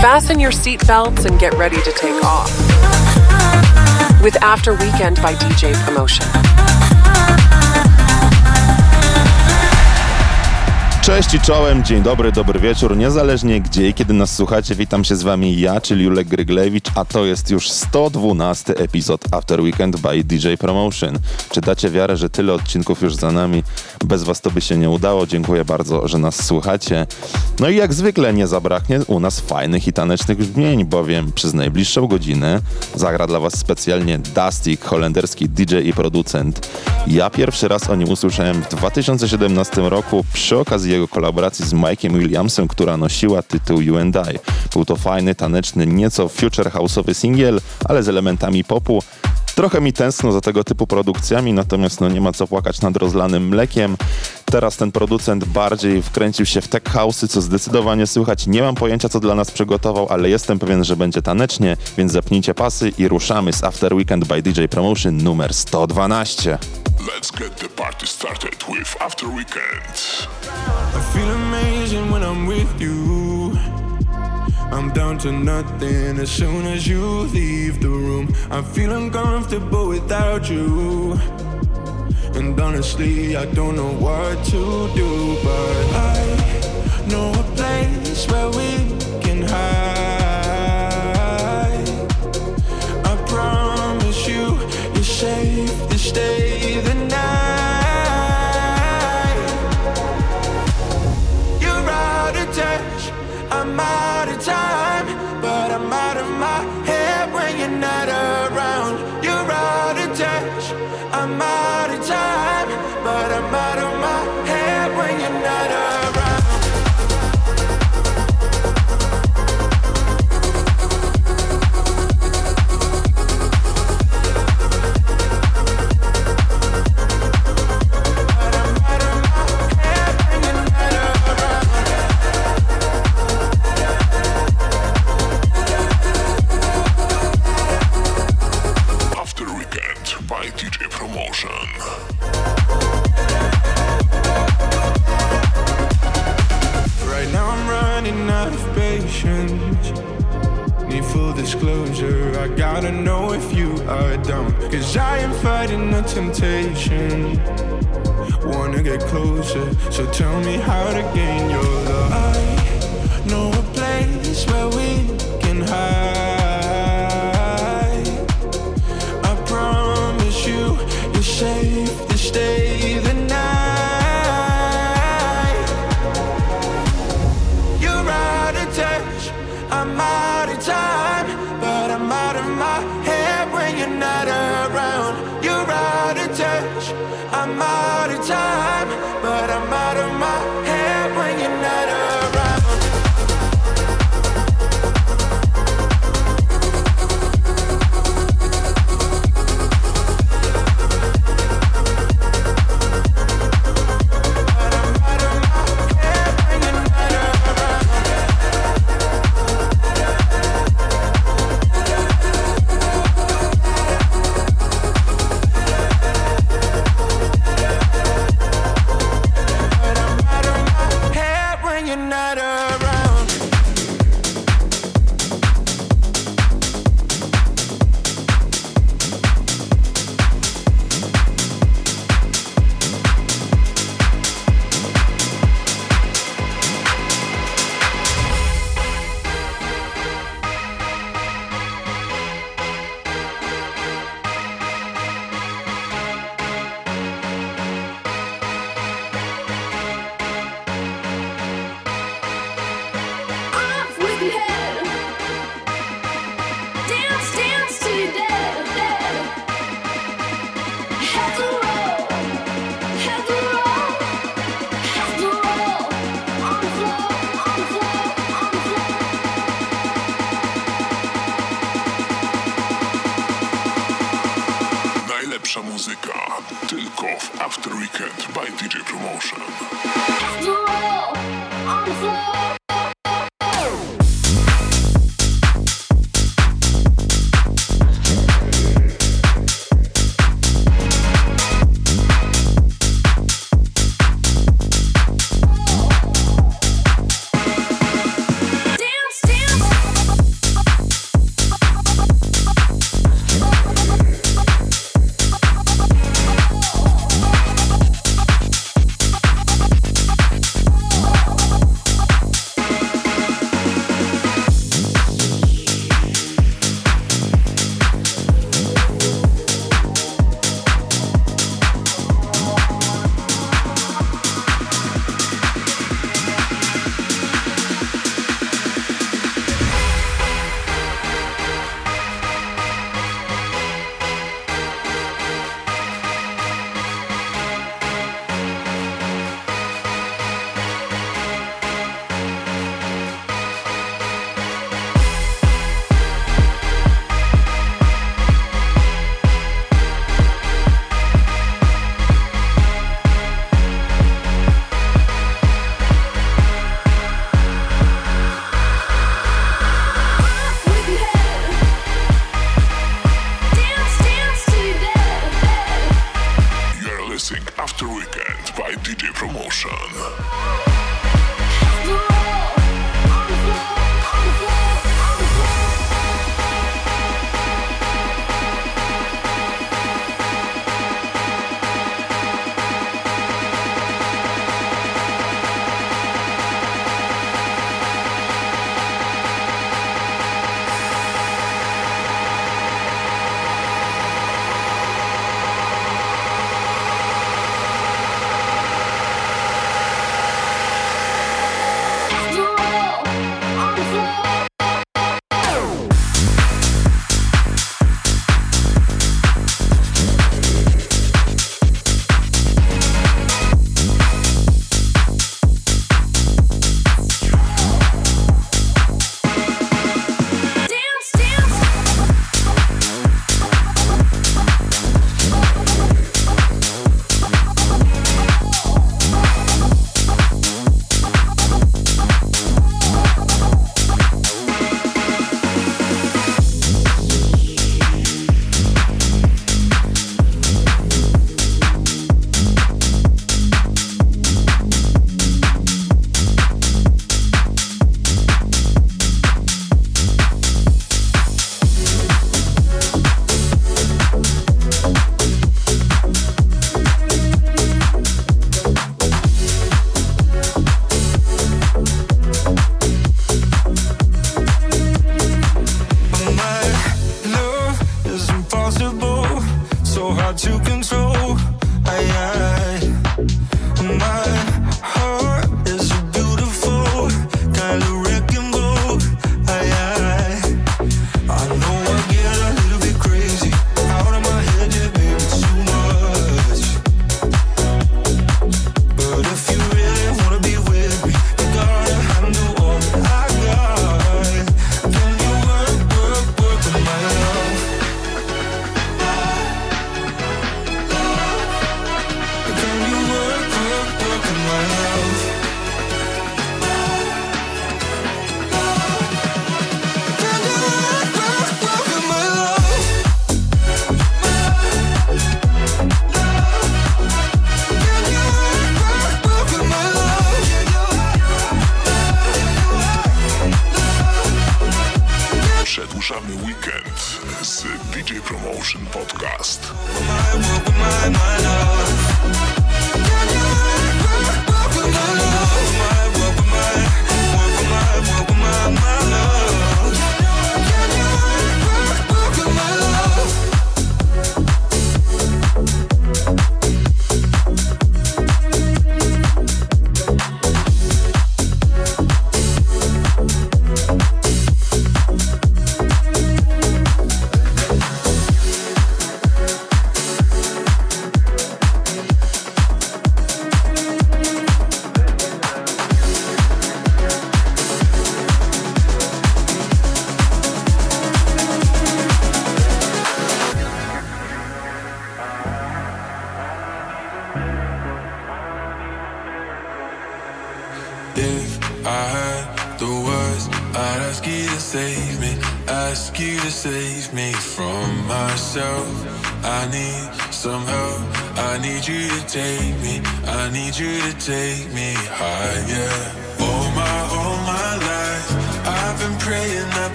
Fasten your seatbelts and get ready to take off. With After Weekend by DJ Promotion. Cześć i czołem, dzień dobry, dobry wieczór. Niezależnie gdzie i kiedy nas słuchacie, witam się z wami ja, czyli Julek Gryglewicz, a to jest już 112 epizod After Weekend by DJ Promotion. Czy dacie wiarę, że tyle odcinków już za nami? Bez was to by się nie udało. Dziękuję bardzo, że nas słuchacie. No i jak zwykle nie zabraknie u nas fajnych i tanecznych brzmień, bowiem przez najbliższą godzinę zagra dla was specjalnie Dustik, holenderski DJ i producent. Ja pierwszy raz o nim usłyszałem w 2017 roku przy okazji jego kolaboracji z Mike'iem Williamsem, która nosiła tytuł You and I. Był to fajny, taneczny, nieco future house'owy singiel, ale z elementami popu. Trochę mi tęskno za tego typu produkcjami, natomiast no nie ma co płakać nad rozlanym mlekiem. Teraz ten producent bardziej wkręcił się w tech house'y, co zdecydowanie słychać. Nie mam pojęcia, co dla nas przygotował, ale jestem pewien, że będzie tanecznie, więc zapnijcie pasy i ruszamy z After Weekend by DJ Promotion numer 112. Let's get the party started with After Weekend. I feel amazing when I'm with you. I'm down to nothing as soon as you leave the room. I feel uncomfortable without you. And honestly, I don't know what to do, but I know a place where we can hide. I promise you, you're safe to stay touch, I'm out of time,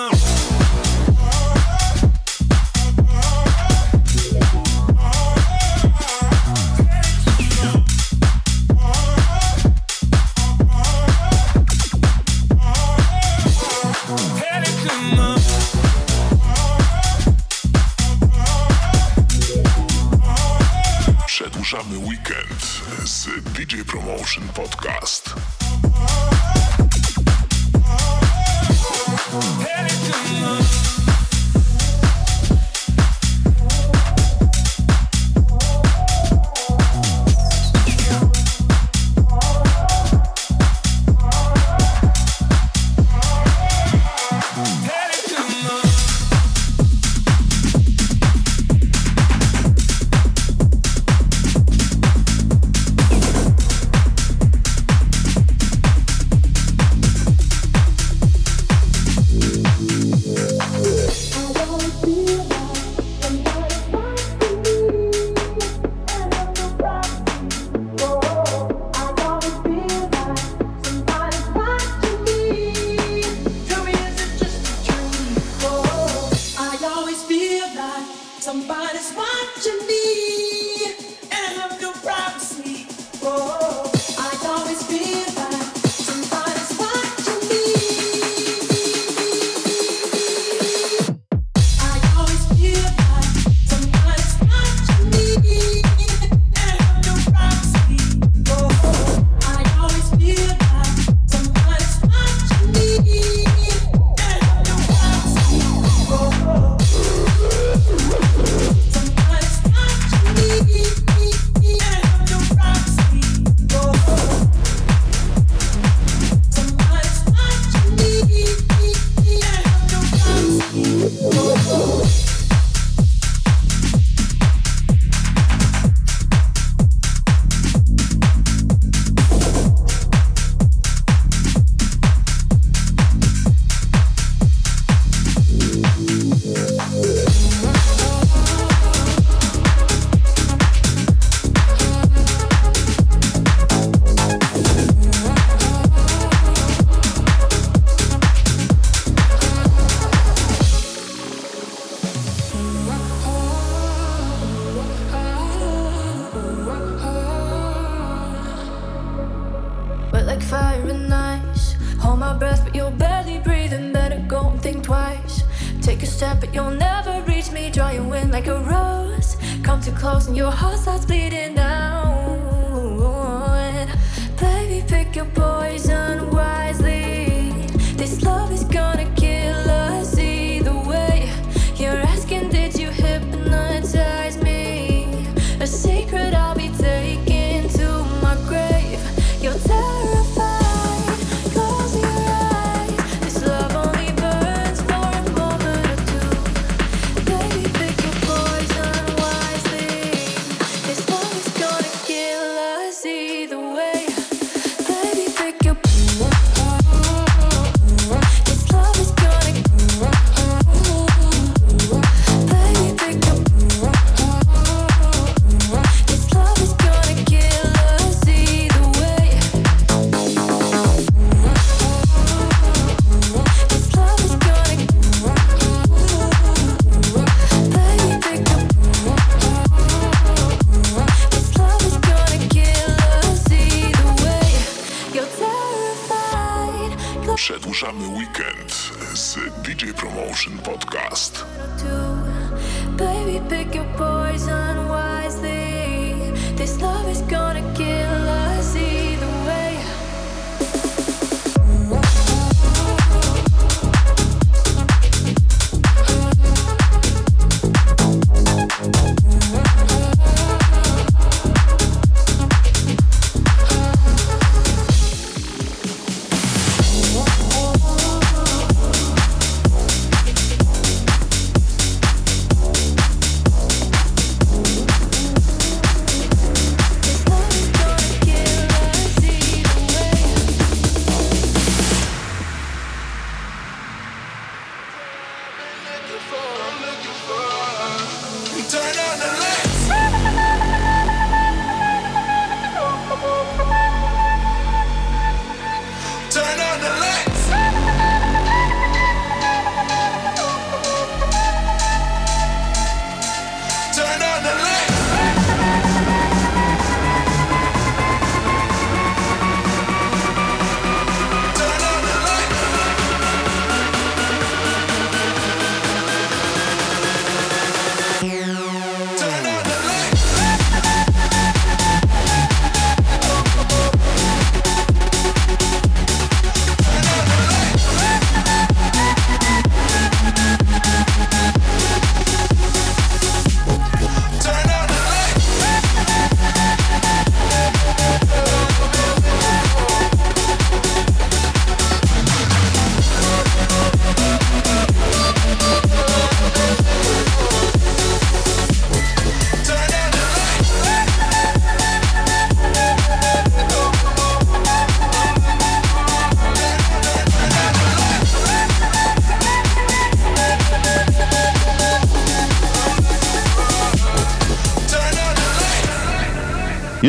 on.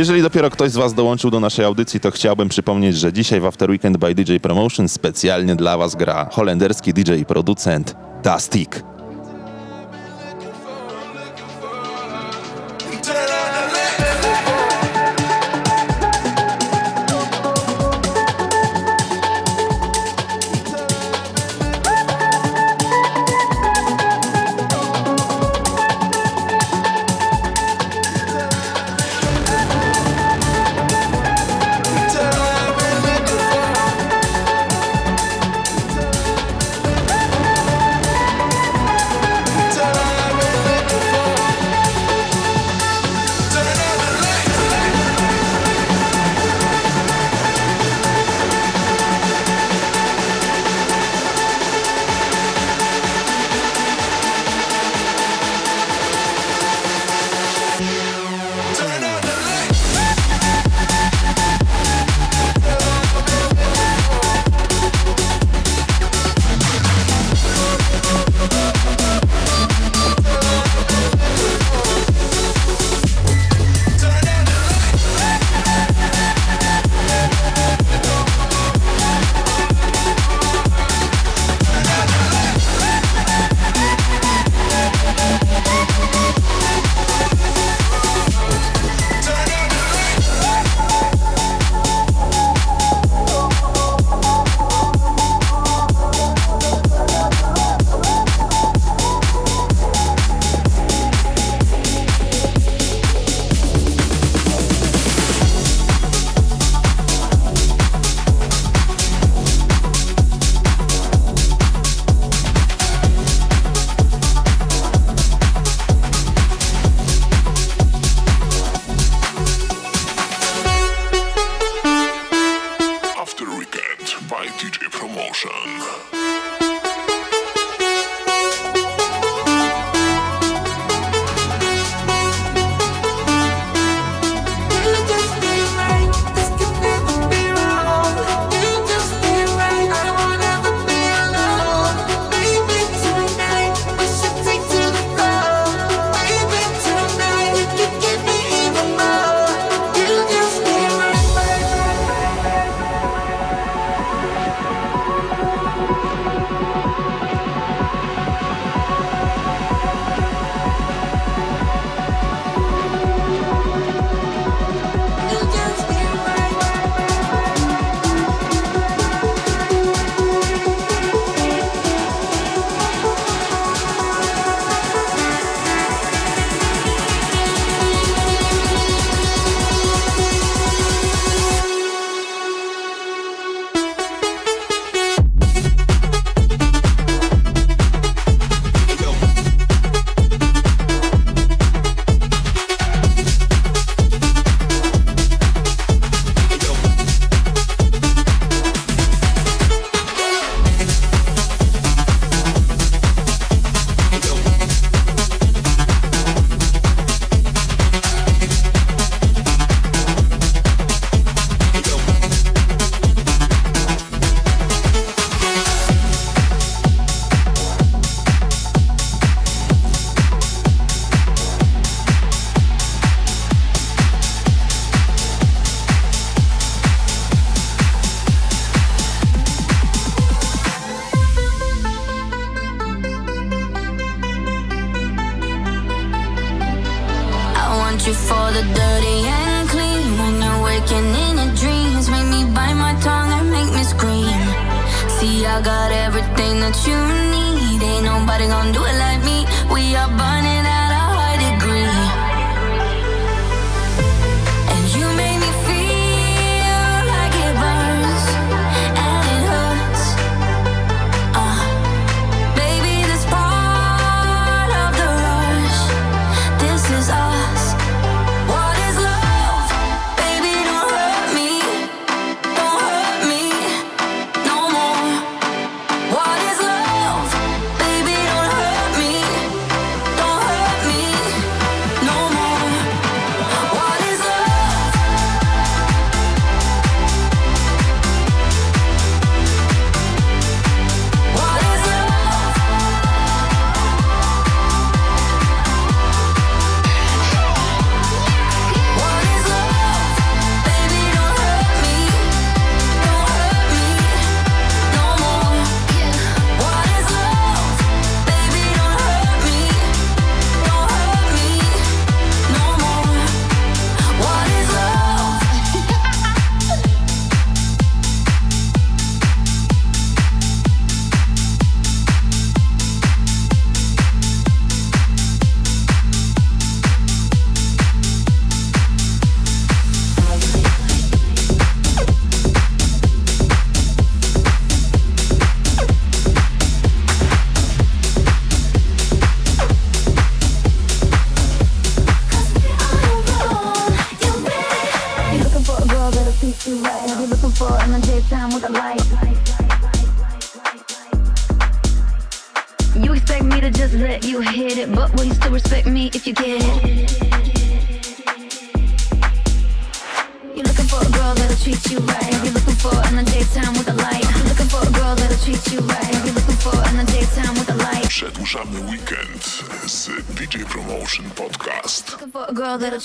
Jeżeli dopiero ktoś z Was dołączył do naszej audycji, to chciałbym przypomnieć, że dzisiaj w After Weekend by DJ Promotion specjalnie dla Was gra holenderski DJ i producent Tastic.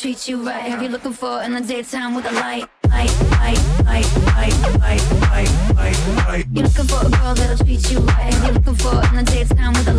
treat you right. Have you looking for in the daytime with a light? Light, light, light, light, light, light, light. You're looking for a girl that'll treat you right. Have you looking for in the daytime with a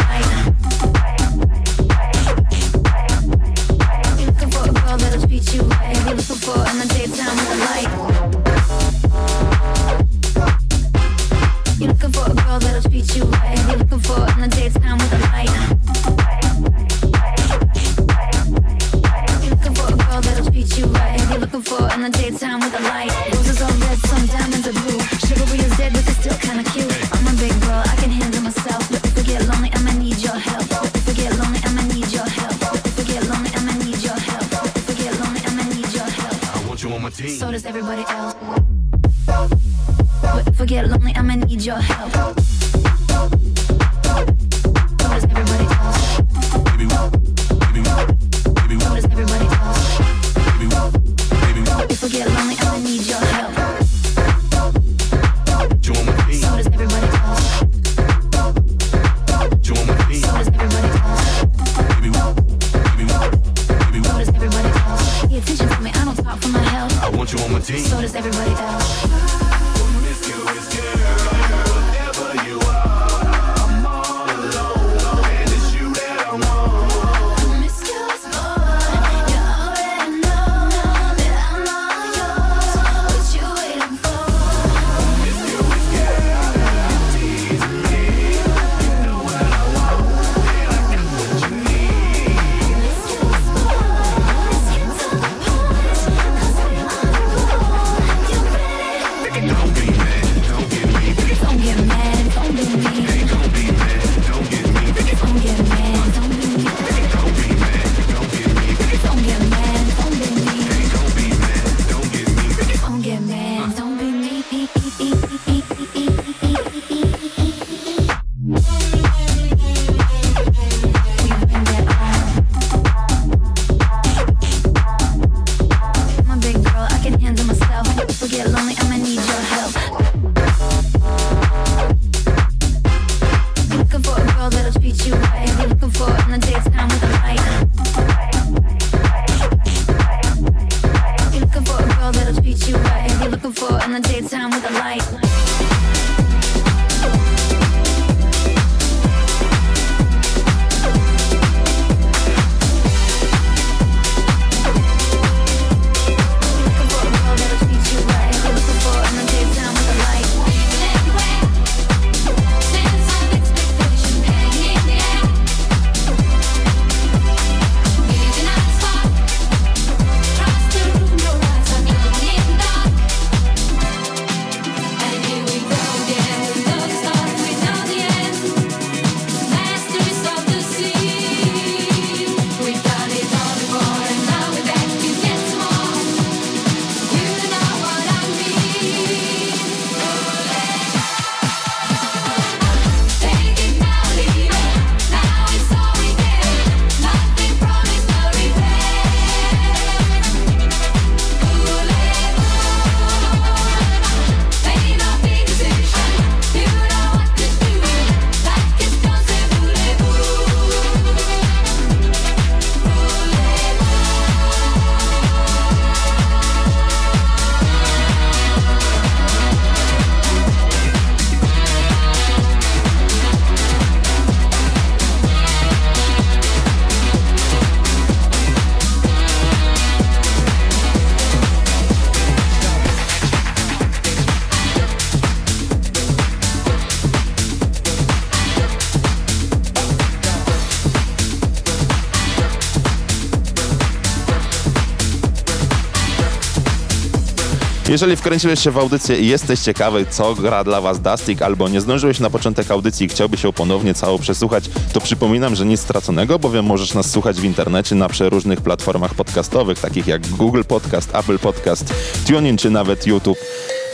Jeżeli wkręciłeś się w audycję i jesteś ciekawy, co gra dla Was Dustik, albo nie zdążyłeś na początek audycji i chciałbyś ją ponownie całą przesłuchać, to przypominam, że nic straconego, bowiem możesz nas słuchać w internecie na przeróżnych platformach podcastowych, takich jak Google Podcast, Apple Podcast, TuneIn czy nawet YouTube.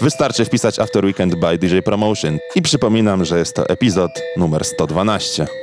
Wystarczy wpisać After Weekend by DJ Promotion. I przypominam, że jest to epizod numer 112.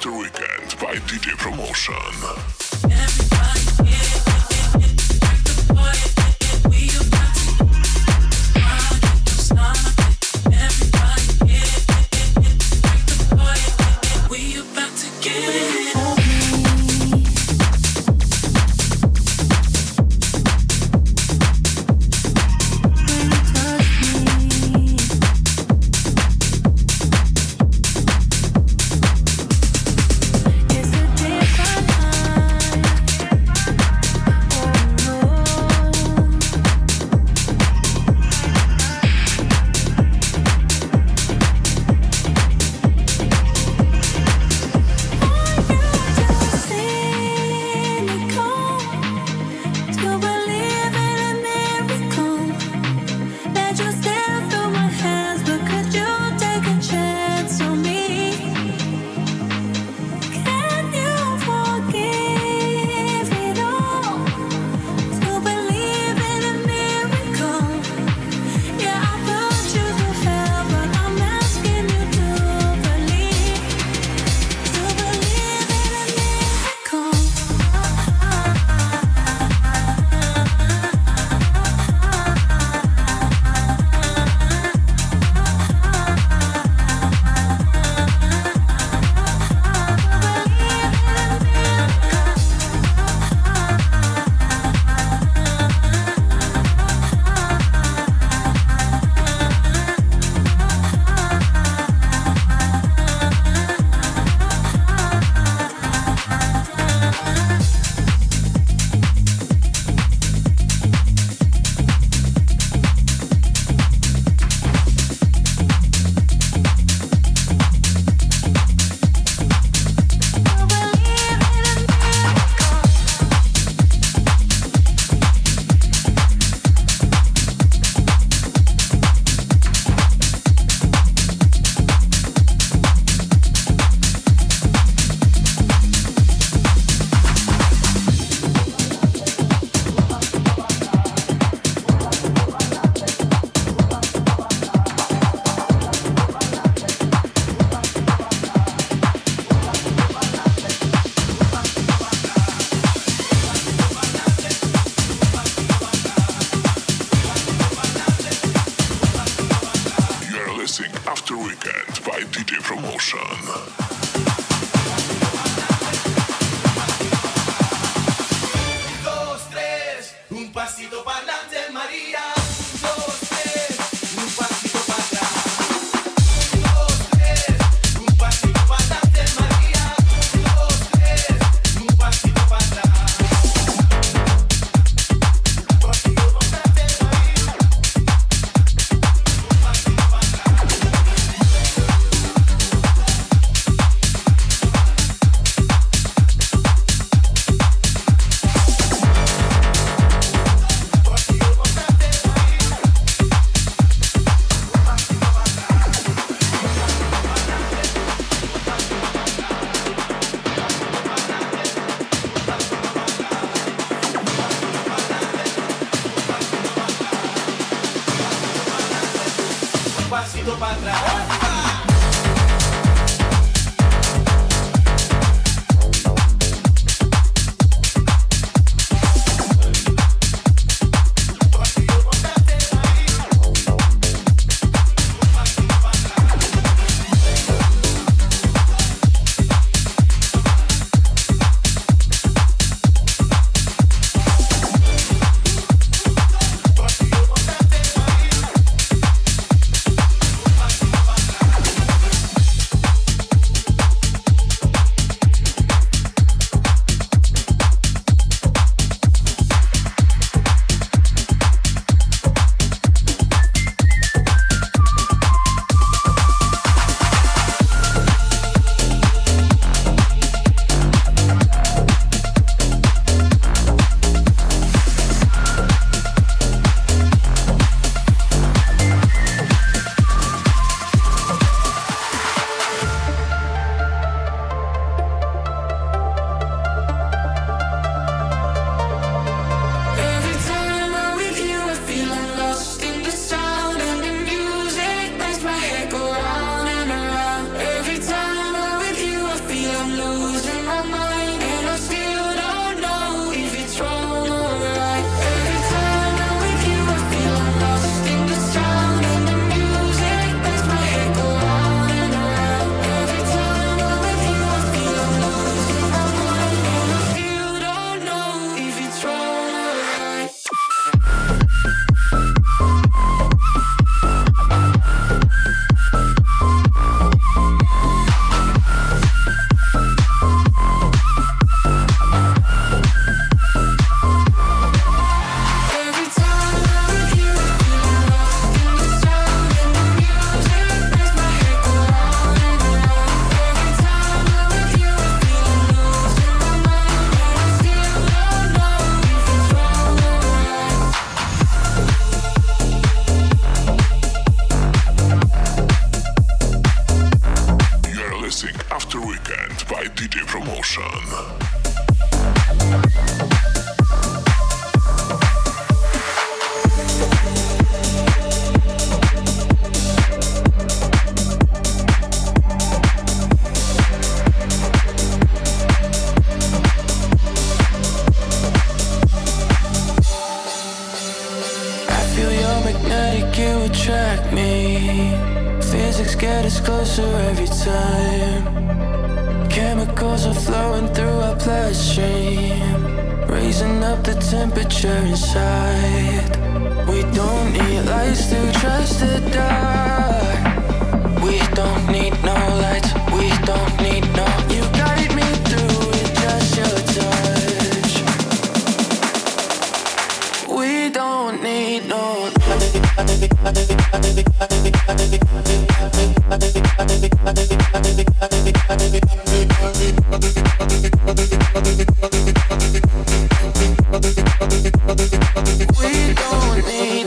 After Weekend by DJ Promotion. Para atrás. We don't need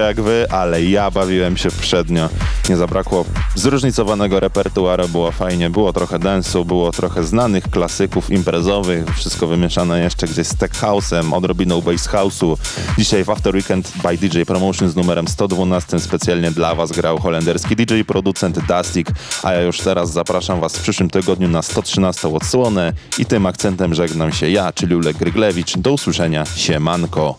jak wy, ale ja bawiłem się przednio. Nie zabrakło zróżnicowanego repertuaru, było fajnie, było trochę dance'u, było trochę znanych klasyków imprezowych, wszystko wymieszane jeszcze gdzieś z tech house'em, odrobiną bass house'u. Dzisiaj w After Weekend by DJ Promotion z numerem 112 specjalnie dla was grał holenderski DJ producent Dastik, a ja już teraz zapraszam was w przyszłym tygodniu na 113 odsłonę i tym akcentem żegnam się ja, czyli Ulek Gryglewicz. Do usłyszenia, siemanko.